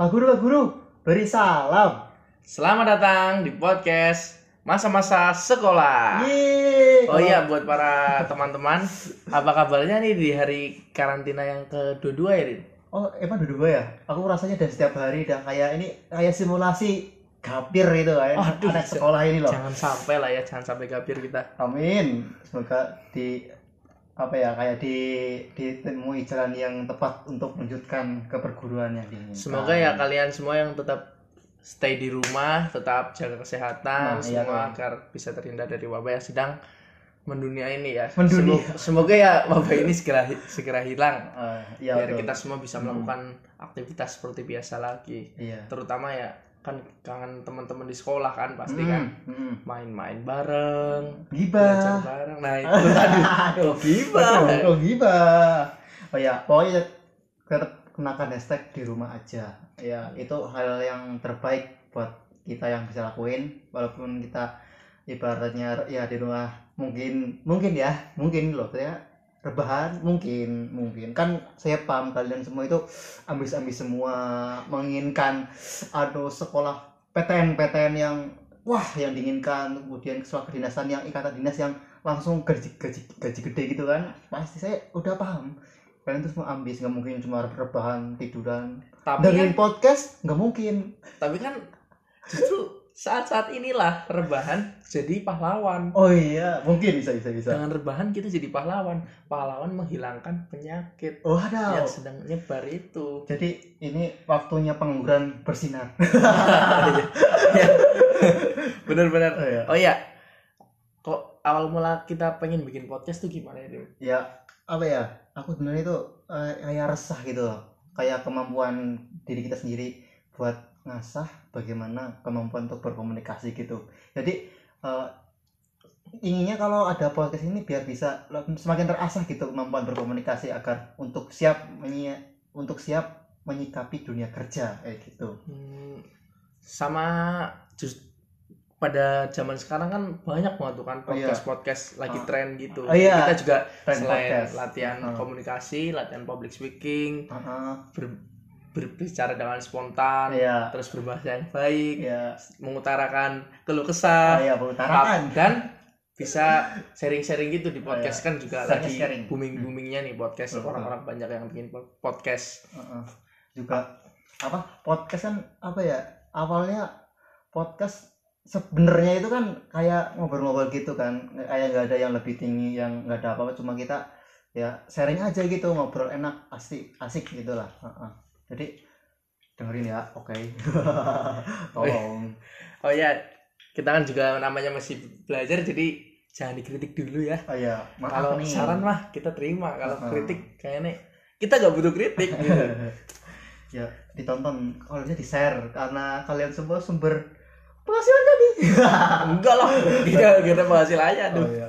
Pak Guru, Pak Guru, beri salam. Selamat datang di podcast masa-masa sekolah. Yeay. Oh iya buat para teman-teman, apa kabarnya nih di hari karantina yang kedua ya, Rin? Oh, emang dua ya? Aku rasanya dari setiap hari udah kayak ini kayak simulasi gapir itu kayak Aduh, anak sekolah ini loh. Jangan sampai lah ya, jangan sampai gapir kita. Amin. Semoga di apa ya kayak di ditemui jalan yang tepat untuk melanjutkan ke perguruan yang diinginkan. Semoga ya kalian semua yang tetap stay di rumah, tetap jaga kesehatan, Nah, iya, semua kan. agar bisa terhindar dari wabah yang sedang mendunia ini ya. Mendunia. Semoga, semoga ya wabah ini segera segera hilang. Eh, iya, biar betul. kita semua bisa melakukan aktivitas seperti biasa lagi Iya. terutama ya kan kangen teman-teman di sekolah kan pasti Hmm, kan hmm. main-main bareng belajar Gibah. bareng nah itu aduh kok gibah Betul, Oh gibah. Oh ya, pokoknya tetap kenakan hashtag di rumah aja. Ya, itu hal yang terbaik buat kita yang bisa lakuin walaupun kita ibaratnya ya di rumah mungkin mungkin ya, mungkin loh ya rebahan mungkin mungkin. Kan saya paham kalian semua itu ambis-ambis semua menginginkan aduh sekolah PTN PTN yang wah yang diinginkan. Kemudian sekolah kedinasan yang ikatan dinas yang langsung gaji gaji gaji gede gitu kan. Pasti saya udah paham. Kalian tuh semua ambis nggak mungkin cuma rebahan tiduran. Tapi kan, dengerin podcast nggak mungkin. Tapi kan justru saat-saat inilah rebahan jadi pahlawan. Oh iya mungkin bisa bisa bisa. Dengan rebahan kita jadi pahlawan. Pahlawan menghilangkan penyakit oh ada. yang sedang nyebar itu. Jadi ini waktunya pengangguran bersinar. Bener-bener oh iya. Oh iya. Kok awal mula kita pengen bikin podcast tuh gimana ya Dim? ya apa ya? Aku sebenarnya itu eh, kayak resah gitu loh. Kayak kemampuan diri kita sendiri buat ngasah bagaimana kemampuan untuk berkomunikasi gitu jadi eh, inginnya kalau ada podcast ini biar bisa semakin terasah gitu kemampuan berkomunikasi agar untuk siap menyi- untuk siap menyikapi dunia kerja kayak gitu Hmm, sama just pada zaman sekarang kan banyak banget tuh kan Oh, iya. podcast podcast lagi Ah. tren gitu. Oh, iya. Kita juga Tren selain podcast. latihan Ah. komunikasi, latihan public speaking, Heeh, ber- berbicara dengan spontan, iya terus berbahasa yang baik, iya mengutarakan keluh oh, kesah, iya mengutarakan dan bisa sharing-sharing gitu di podcast kan juga Sharing- lagi sharing. booming-boomingnya nih podcast orang-orang banyak yang bikin po- podcast. Heeh. juga apa podcast kan apa ya awalnya podcast sebenarnya itu kan kayak ngobrol-ngobrol gitu kan kayak nggak ada yang lebih tinggi yang nggak ada apa-apa cuma kita ya sharing aja gitu ngobrol enak asik asik gitulah Heeh. Jadi dengerin ya oke tolong Oh ya, kita kan juga namanya masih belajar jadi jangan dikritik dulu ya. oh ya maaf Kalau nih saran mah kita terima, kalau Uh-uh. kritik kayaknya kita gak butuh kritik. gitu. ya ditonton kalau bisa di share karena kalian semua sumber penghasilan kami Enggak lah, kita kita penghasil aja oh tuh. ya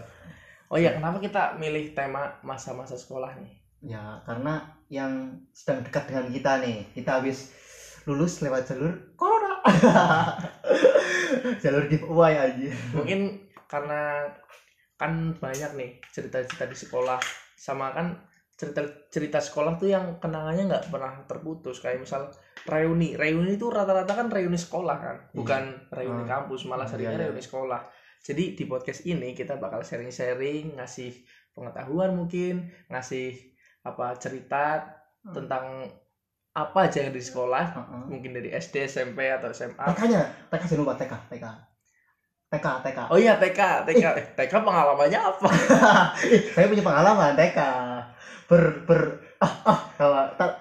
Oh iya, kenapa kita milih tema masa-masa sekolah nih? Ya, karena yang sedang dekat dengan kita nih, kita habis lulus lewat jalur corona. jalur giveaway aja. Mungkin karena kan banyak nih cerita-cerita di sekolah sama kan cerita-cerita sekolah tuh yang kenangannya nggak pernah terputus kayak misal reuni reuni itu rata-rata kan reuni sekolah kan bukan reuni Ah. kampus malah Iya, seringnya iya. reuni sekolah jadi di podcast ini kita bakal sharing-sharing ngasih pengetahuan mungkin ngasih apa cerita Hmm. tentang apa aja yang di sekolah Heeh. mungkin dari SD SMP atau SMA TK-nya, TK jangan lupa TK, TK. TK, TK. oh iya TK TK Eh, TK pengalamannya apa saya punya pengalaman TK. Ber ber ah, ah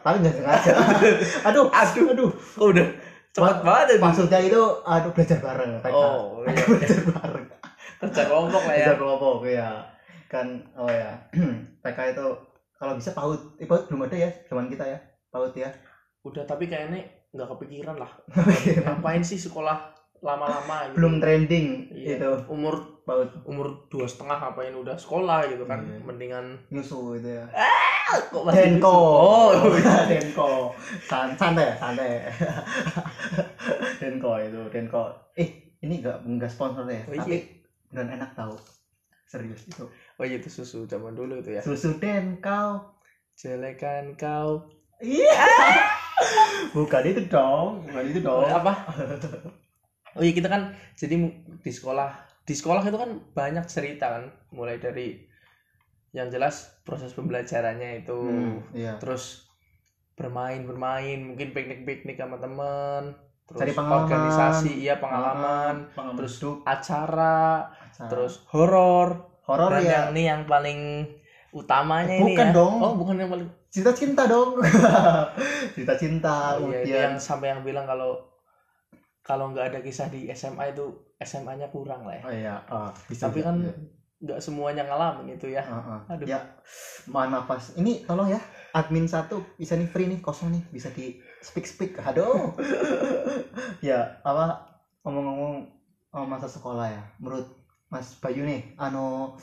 tapi nggak sengaja. aduh, aduh aduh. kok udah cepet banget ya Maksudnya itu aduh belajar bareng TK. oh iya. belajar bareng. kerja kelompok lah ya Belajar kelompok ya. Kan oh ya. TK itu kalau bisa PAUD. Eh, PAUD belum ada ya zaman kita ya. PAUD ya. udah tapi kayaknya nggak kepikiran lah ngapain sih sekolah lama-lama gitu belum trending Iya. itu umur PAUD umur dua setengah ngapain udah sekolah gitu kan Iya. mendingan nyusu itu ya. Ah, kok masih Denko. oh Denko. San santai, santai. Denko itu, Denko. Eh, ini enggak enggak sponsor ya, Oh, iya. tapi beneran enak tahu. Serius itu. oh iya itu susu zaman dulu itu ya. Susu Denko. jelekan kau. Iya. bukan itu dong bukan itu dong. Apa? Oh iya kita kan jadi di sekolah. Di sekolah itu kan banyak cerita kan. Mulai dari yang jelas proses pembelajarannya itu. Hmm, iya. Terus bermain bermain mungkin piknik piknik sama temen terus Cari pengalaman. organisasi iya pengalaman pengalaman terus acara acara. terus horor horor ya yang ini yang paling utamanya ini Bukan ya dong. oh bukan yang paling cerita cinta dong cerita cinta oh, iya, yang sampai yang bilang kalau kalau nggak ada kisah di SMA itu SMA-nya kurang lah ya oh iya ah, bisa tapi kan iya. nggak semuanya ngalamin itu ya Ah, ah. Aduh. ya mohon maaf pas ini tolong ya admin satu bisa nih free nih kosong nih bisa di speak speak. Aduh. Ya apa ngomong-ngomong oh, masa sekolah ya. Menurut Mas Bayu nih anu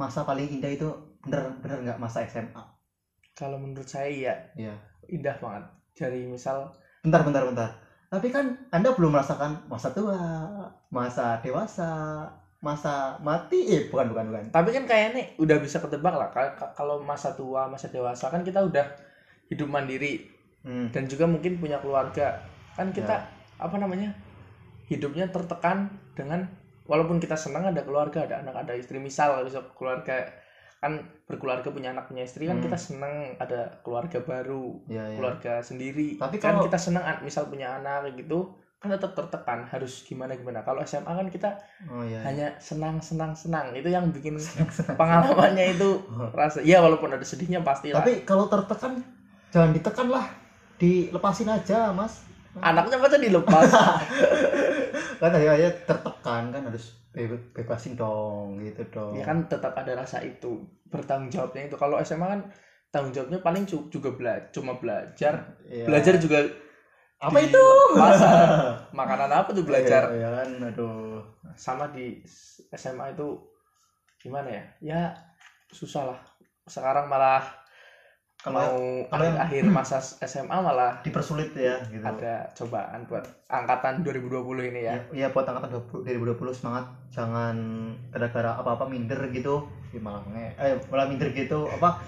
masa paling indah itu bener bener nggak masa SMA kalau menurut saya iya. Iya. indah banget. Dari misal bentar bentar bentar. Tapi kan anda belum merasakan masa tua masa dewasa masa mati? Eh bukan bukan bukan. Tapi kan kayaknya udah bisa ketebak lah. Ka- ka- kalau masa tua masa dewasa kan kita udah hidup mandiri hmm. dan juga mungkin punya keluarga kan kita Ya. apa namanya hidupnya tertekan dengan walaupun kita senang ada keluarga ada anak ada istri misal bisa keluarga kan berkeluarga punya anak punya istri kan Hmm. kita senang ada keluarga baru ya, ya. keluarga sendiri Tapi kan kalau- kita senang an- misal punya anak gitu kan tetap tertekan harus gimana gimana kalau SMA kan kita oh ya hanya senang senang senang itu yang bikin pengalamannya itu Oh. rasa ya walaupun ada sedihnya pasti tapi kalau tertekan jangan ditekan lah dilepasin aja mas. Anaknya masa dilepas? Kan tadi aja tertekan kan harus be- bebasin dong gitu dong. Ya kan tetap ada rasa itu bertanggung jawabnya itu. Kalau SMA kan tanggung jawabnya paling juga bela cuma belajar. Iya. belajar juga apa di itu? pasar. makanan apa tuh belajar? Iya, iya kan aduh. Sama di SMA itu gimana ya? Ya susah lah. Sekarang malah kalau kalau yang- akhir-akhir masa SMA malah dipersulit ya gitu. ada cobaan buat angkatan 2020 ini ya. Ya, ya buat angkatan 20 2020 semangat jangan gara-gara apa-apa minder gitu ya, malah eh malah minder gitu apa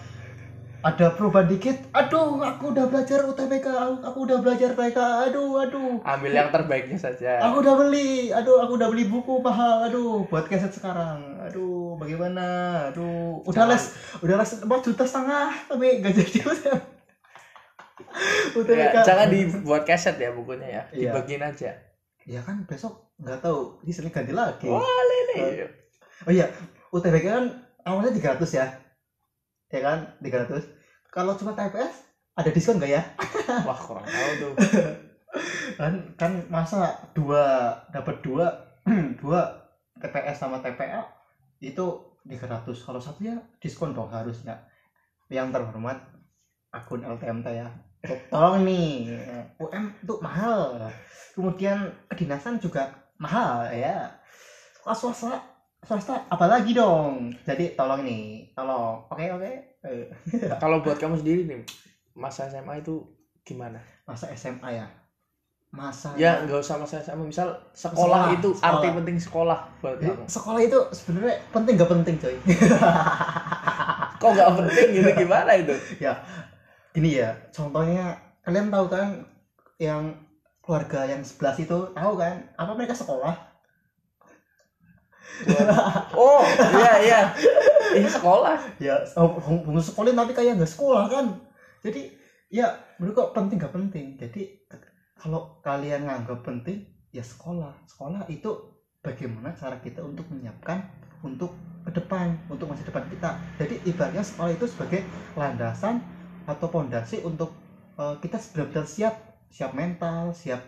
ada perubahan dikit? Aduh aku udah belajar UTBK aku, udah belajar TK aduh aduh. Ambil yang terbaiknya saja. Aku udah beli aduh aku udah beli buku mahal. Aduh buat keset sekarang. Aduh bagaimana? Aduh udah Jangan- les udah les 4 juta setengah tapi gak jadi UTBK Ya, jangan dibuat keset ya bukunya ya Iya. dibagiin aja. Ya kan besok nggak tahu di sini ganti lagi. Wah lele Oh iya, UTBK kan awalnya 300 ya. Ya kan, 300. Kalau cuma TPS ada diskon nggak ya? wah kurang tahu tuh Kan kan masa dua dapat dua dua TPS sama TPA itu 300. Kalau satu ya diskon dong harusnya. Yang terhormat akun LTMT ya. Tolong nih, UM itu mahal. Kemudian kedinasan juga mahal ya. Sekolah swasta apalagi dong? Jadi tolong nih tolong. Oke oke. Eh, kalau buat kamu sendiri nih masa SMA itu gimana? Masa SMA ya? Masa ya nggak usah masa SMA misal sekolah, Sekolah, itu sekolah. arti penting sekolah buat Jadi, kamu. sekolah itu sebenarnya penting gak penting coy? Kok nggak penting gitu? Gimana itu? Gini ya. Contohnya kalian tahu kan yang keluarga yang sebelah itu tahu kan? Apa mereka sekolah oh iya iya. Ini sekolah. Ya oh, hum- sekolah tapi kayak nggak sekolah kan. Jadi ya menurut kok penting gak penting? Jadi kalau kalian nganggap penting ya sekolah. Sekolah itu bagaimana cara kita untuk menyiapkan untuk ke depan untuk masa depan kita. Jadi ibaratnya sekolah itu sebagai landasan atau pondasi untuk eh, kita benar-benar siap siap mental siap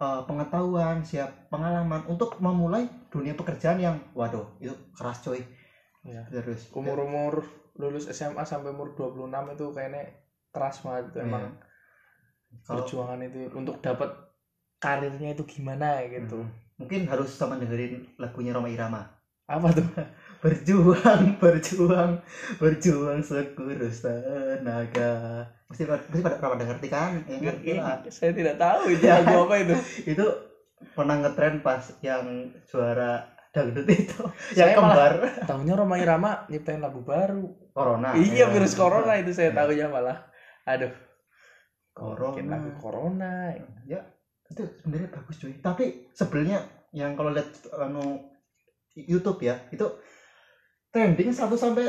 eh, pengetahuan siap pengalaman untuk memulai dunia pekerjaan yang waduh itu keras coy Iya. terus umur umur lulus SMA sampai umur 26 itu kayaknya keras banget itu Iya. emang Kalau- perjuangan itu untuk dapat karirnya itu gimana gitu Hmm. mungkin harus sama dengerin lagunya Roma Irama apa tuh berjuang berjuang berjuang sekurus tenaga mesti mesti pada pada ngerti kan ya, ngerti lah. saya tidak tahu itu Ya. lagu apa itu itu pernah ngetren pas yang juara dangdut itu Saya yang kembar. tahunya Roma Irama nyiptain lagu baru. Corona. Iya ya. virus corona itu saya tahu ya malah. Aduh. Mungkin Corona. lagi corona. Ya itu sebenarnya bagus cuy. Tapi sebelnya yang kalau lihat anu YouTube ya itu trending satu sampai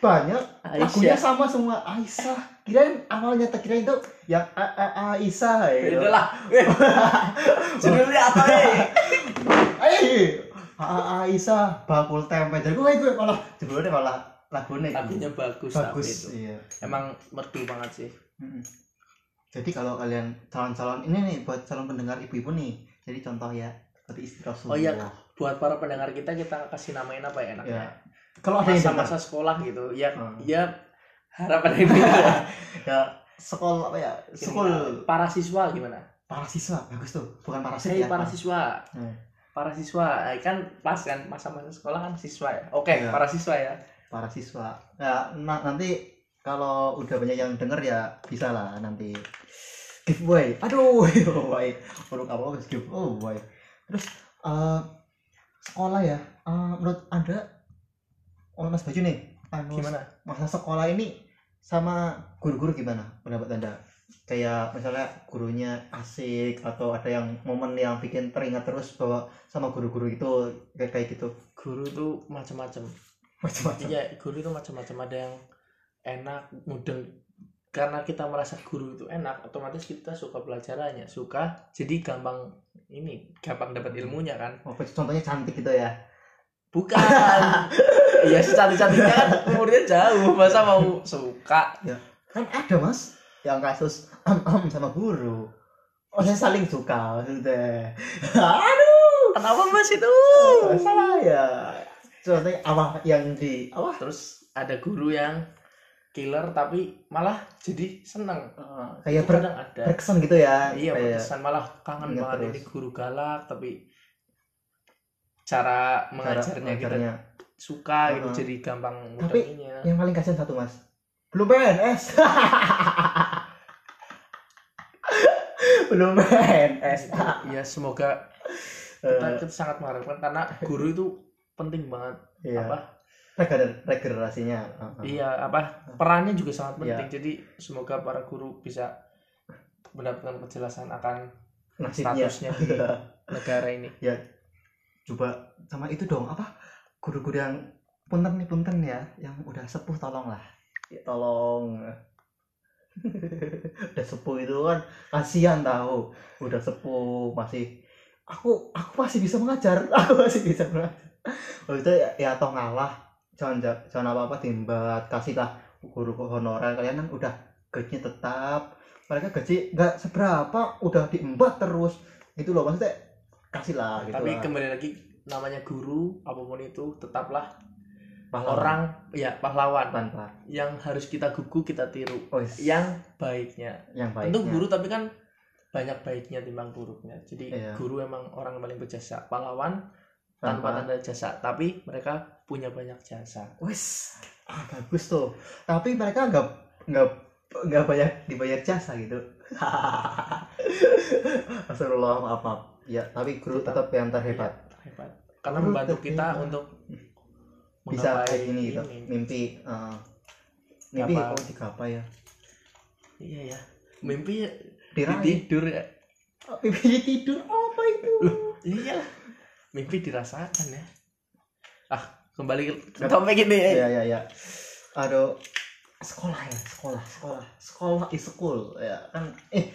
banyak. Lagunya sama semua. Aisyah. Kirain awalnya tak kirain itu yang A A Aisyah ya Beda lah Weh. judulnya apa nih eh A A Aisyah bakul tempe. Jadi gue gue malah judulnya malah lagunya lagunya bagus, tapi bagus itu. iya. Emang merdu banget sih. Jadi kalau kalian calon-calon ini nih buat calon pendengar ibu-ibu nih. Jadi contoh ya seperti istri Rasulullah. Oh iya, buat para pendengar kita kita kasih namain apa ya enaknya? Ya. Kalau ada masa-masa sekolah gitu ya Hmm. ya harapan itu ya sekolah apa ya? Sekolah para siswa gimana para siswa bagus tuh, bukan para siswa. para siswa Hmm. para siswa Eh, kan pas kan masa-masa sekolah kan siswa ya oke Iya. para siswa ya Para siswa. Ya, na- nanti kalau udah banyak yang denger ya bisa lah nanti giveaway. Aduh, giveaway. Perlu apa harus giveaway. Terus eh, sekolah ya. eh, menurut Anda oleh Mas Baju nih, anu, gimana? masa sekolah ini sama guru-guru gimana? Pendapat anda? Kayak misalnya gurunya asik atau ada yang momen yang bikin teringat terus bahwa sama guru-guru itu kayak kayak gitu? Guru tuh macam-macam macam-macam iya guru itu macam-macam ada yang enak mudeng. Karena kita merasa guru itu enak otomatis kita suka pelajarannya. Suka jadi gampang ini gampang dapat ilmunya kan. Oh, contohnya cantik gitu ya bukan. Iya secantik-cantiknya kan umurnya jauh masa mau suka? Kan ada mas yang kasus am am sama guru. Oh saya saling suka maksudnya. Aduh. Kenapa mas itu? Salah ya. Contohnya apa yang di apa terus ada guru yang killer tapi malah jadi seneng. Itu kayak ber, ada. berkesan gitu ya iya kayak berkesan malah kangen ingat banget. Terus. ini guru galak tapi cara cara mengajarnya kita mengajarnya. suka gitu Heeh. jadi gampang Tapi- yang paling kasihan satu mas. Belum PNS belum PNS ya semoga Eh, kita, kita sangat mengharapkan karena guru itu penting banget iya. apa? Regener- regenerasinya. Heeh. iya apa? Perannya juga sangat Iya. penting jadi semoga para guru bisa mendapatkan kejelasan akan nasibnya. statusnya di negara ini coba sama itu dong apa guru-guru yang punten nih punten ya yang udah sepuh tolong lah ya, tolong. Udah sepuh itu kan kasihan tahu. Udah sepuh masih aku aku masih bisa mengajar aku masih bisa mengajar. Oh itu ya, ya toh ngalah. Jangan jangan apa apa timbat kasihlah guru honorer. Kalian kan udah gajinya tetap. Mereka gaji nggak seberapa udah diembat terus. Itu loh maksudnya kasih lah gitu tapi lah. kembali lagi namanya guru apa pun itu tetaplah Pahlawan. orang ya pahlawan. Tanpa yang harus kita gugu kita tiru. Oh, is- yang baiknya. Yang baik tentu guru tapi kan banyak baiknya timbang buruknya. Jadi Iya. guru emang orang yang paling berjasa. Pahlawan tanpa tanpa. tanda jasa tapi mereka punya banyak jasa. Wes. Ah, bagus tuh. Tapi mereka nggak nggak nggak banyak dibayar jasa gitu. Astagfirullah maaf maaf ya tapi guru Tetap. tetap yang terhebat. hebat karena Guru membantu kita terhebat. untuk bisa kayak gini gitu. mimpi eh, mimpi Apa? oh digapai ya. Iya ya mimpi diraih. tidur ya. Mimpi tidur apa itu? Iya. Lah mimpi dirasakan ya. Ah kembali ke topik ini. Eh. ya ya ya aduh. Sekolah ya sekolah sekolah. Sekolah is school. Ya kan eh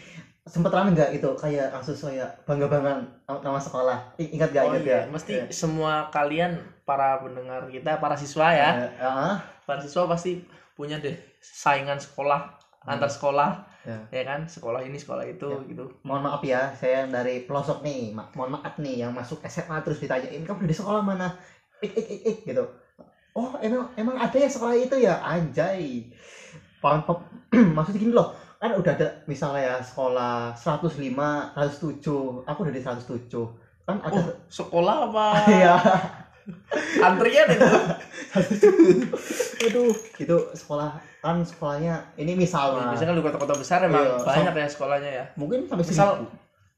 sempet rame nggak itu? Kayak kasus saya bangga banggaan nama sekolah. I- ingat gak oh ingat iya ya mesti Ya. semua kalian para pendengar kita para siswa ya. Eh, ah, para siswa pasti punya deh saingan sekolah antar sekolah Ya. ya kan? Sekolah ini sekolah itu Ya. gitu. Mohon maaf ya saya yang dari pelosok nih Ma- mohon maaf nih yang masuk SMA terus ditanyain kamu dari sekolah mana? Ik ik ik, ik gitu. Oh emang emang ada ya sekolah itu ya? Anjay. Paham paham. maksudnya gini loh kan udah ada misalnya ya sekolah 105 107 aku udah di 107 kan ada oh sekolah apa? Ya antrian itu. aduh. Itu sekolah kan sekolahnya ini misalnya biasanya kan di kota-kota besar emang Iya, banyak ya sekolahnya ya. mungkin sampai Misal- seribu.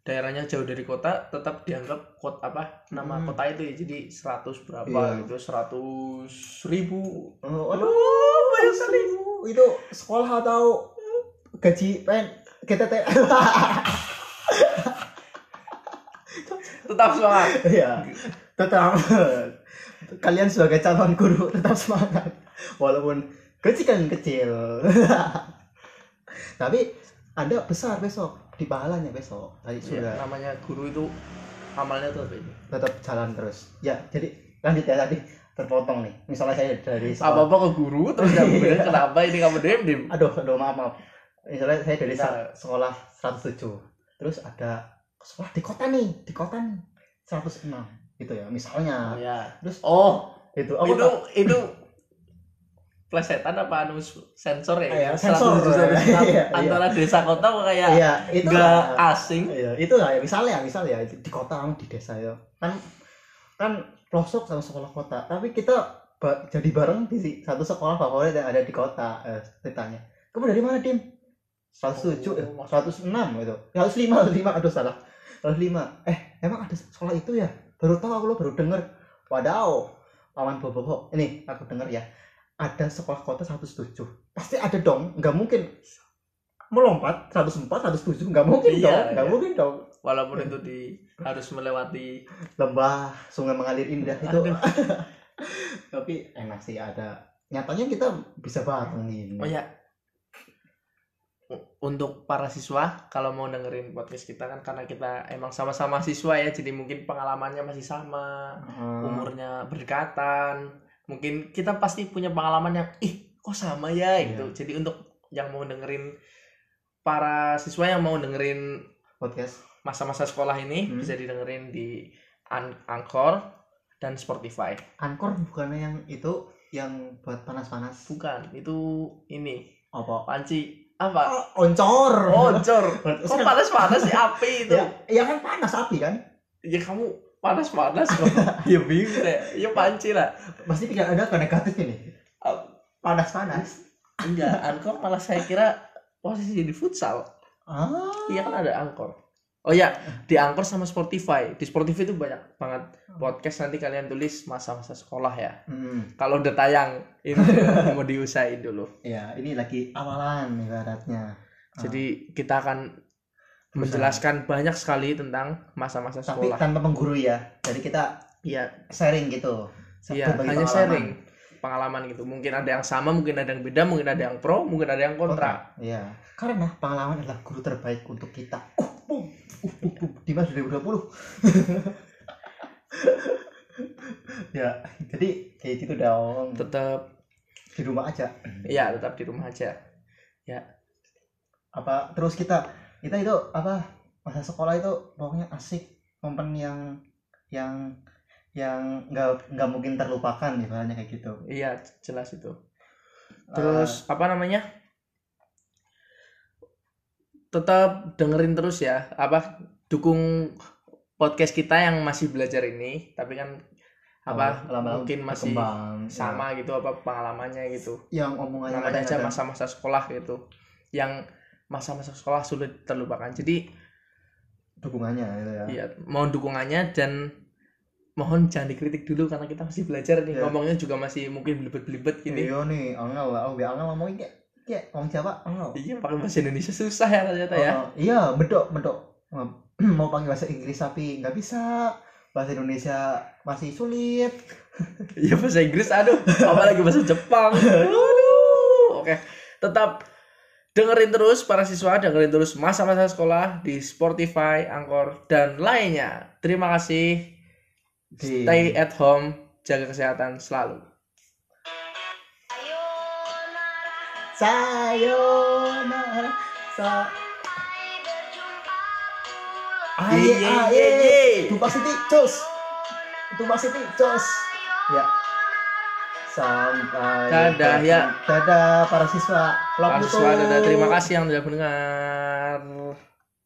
daerahnya jauh dari kota tetap dianggap kot apa nama Hmm. kota itu ya jadi 100 berapa Iya. gitu 100 ribu. Oh, aduh. Banyak sekali. Itu sekolah atau gaji pen kita teh tetap semangat. Ya tetap. Kalian sebagai calon guru tetap semangat. Walaupun kecil kan kecil. Tapi anda besar besok. Di pahalanya besok. Tadi Ya, sudah. namanya guru itu amalnya tuh apa ini tetap jalan terus. Ya jadi lanjut ya tadi terpotong nih. Misalnya saya dari apa sekolah apa ke guru terus kamu bilang kenapa ini kamu diem diem aduh aduh maaf maaf misalnya saya dari sa- sekolah 107 terus ada sekolah di kota nih di kota nih 106 gitu ya misalnya oh ya terus oh itu aku itu tak- itu plesetan apa anu sensor ya? Iya, sensor. 176 Iya, iya. antara desa kota kok kayak iya itu lah. asing. Iya, itu lah ya misalnya misalnya di di kota kamu di desa ya kan kan pelosok sama sekolah kota tapi kita ba- jadi bareng di satu sekolah favorit yang ada di kota eh, ceritanya kamu dari mana dim 107 eh, Oh, 106 gitu. 105 105 aduh salah. 105 eh emang ada sekolah itu ya? Baru tahu aku lo baru denger. Wadaw paman bobo ini aku denger ya. Ada sekolah kota 107 pasti ada dong nggak mungkin. Melompat 104 107 nggak mungkin Iya, dong nggak iya. mungkin dong. Walaupun itu di harus melewati lembah sungai mengalir indah itu. Tapi enak sih ada. Nyatanya kita bisa bareng ini Oh ya. Untuk para siswa kalau mau dengerin podcast kita kan karena kita emang sama-sama siswa ya jadi mungkin pengalamannya masih sama, Hmm, umurnya berdekatan. Mungkin kita pasti punya pengalaman yang ih kok sama ya Iya. itu. Jadi untuk yang mau dengerin para siswa yang mau dengerin podcast masa-masa sekolah ini Hmm. bisa didengerin di An- Anchor dan Spotify. Anchor bukannya yang itu yang buat panas-panas Bukan, itu ini apa panci apa? oh, oncor Oh, cor. Kok panas-panas sih api itu? ya, ya kan panas api kan Ya kamu panas-panas kok. ya bingung deh. Ya panci lah. pasti pikiran anda ke negatif ini Ah. panas-panas Enggak, Anchor malah saya kira posisi di futsal. ah Iya kan ada Anchor. Oh ya, di Anchor sama Spotify. Di Spotify itu banyak banget podcast nanti kalian tulis masa-masa sekolah ya. hmm, Kalau udah tayang, ini mau diusahain dulu. ya ini lagi awalan ibaratnya Jadi kita akan menjelaskan banyak sekali tentang masa-masa tapi sekolah. tanpa menggurui ya jadi kita Iya, sharing gitu iya, hanya pengalaman. sharing pengalaman gitu. Mungkin ada yang sama, mungkin ada yang beda, mungkin ada yang pro, mungkin ada yang kontra. Iya, karena pengalaman adalah guru terbaik untuk kita. Uh, bum, uh, uh, uh, Dimas 2020. ya, jadi kayak gitu dong. Tetap Di rumah aja. iya, tetap di rumah aja. Apa terus kita kita itu apa masa sekolah itu pokoknya asik momen yang yang yang nggak nggak mungkin terlupakan ibaratnya kayak gitu. Iya, jelas itu. Terus apa namanya? Tetap dengerin terus ya. Apa dukung podcast kita yang masih belajar ini, tapi kan apa lama-lama mungkin masih berkembang, ya. sama gitu apa pengalamannya gitu. yang omongannya Namanya aja masa-masa sekolah gitu. Yang masa-masa sekolah sulit terlupakan. Jadi dukungannya gitu ya. Iya, mohon dukungannya dan mohon jangan dikritik dulu karena kita masih belajar nih. Iya. Ngomongnya juga masih mungkin belibet-belibet gini. Iya nih, angel lah, oh angel ngomongin kayak orang Jawa angel. Iya, pakai bahasa Indonesia susah ya ternyata ya. Oh, iya, medok, medok. Mau pakai bahasa Inggris tapi nggak bisa. Bahasa Indonesia masih sulit. Iya, bahasa Inggris aduh, apalagi bahasa Jepang. Aduh. Oke, tetap dengerin terus para siswa, dengerin terus masa-masa sekolah di Spotify, Anchor dan lainnya. Terima kasih. Di- Stay at home, jaga kesehatan selalu. Sayonara. Sa Aye, ye, aye. ye, ye. Tumbak City, cus. Tumbak City, cus. Ya. Sampai Dadah, ya. Dadah para siswa. Love Para siswa, dadah. terima kasih yang sudah mendengar.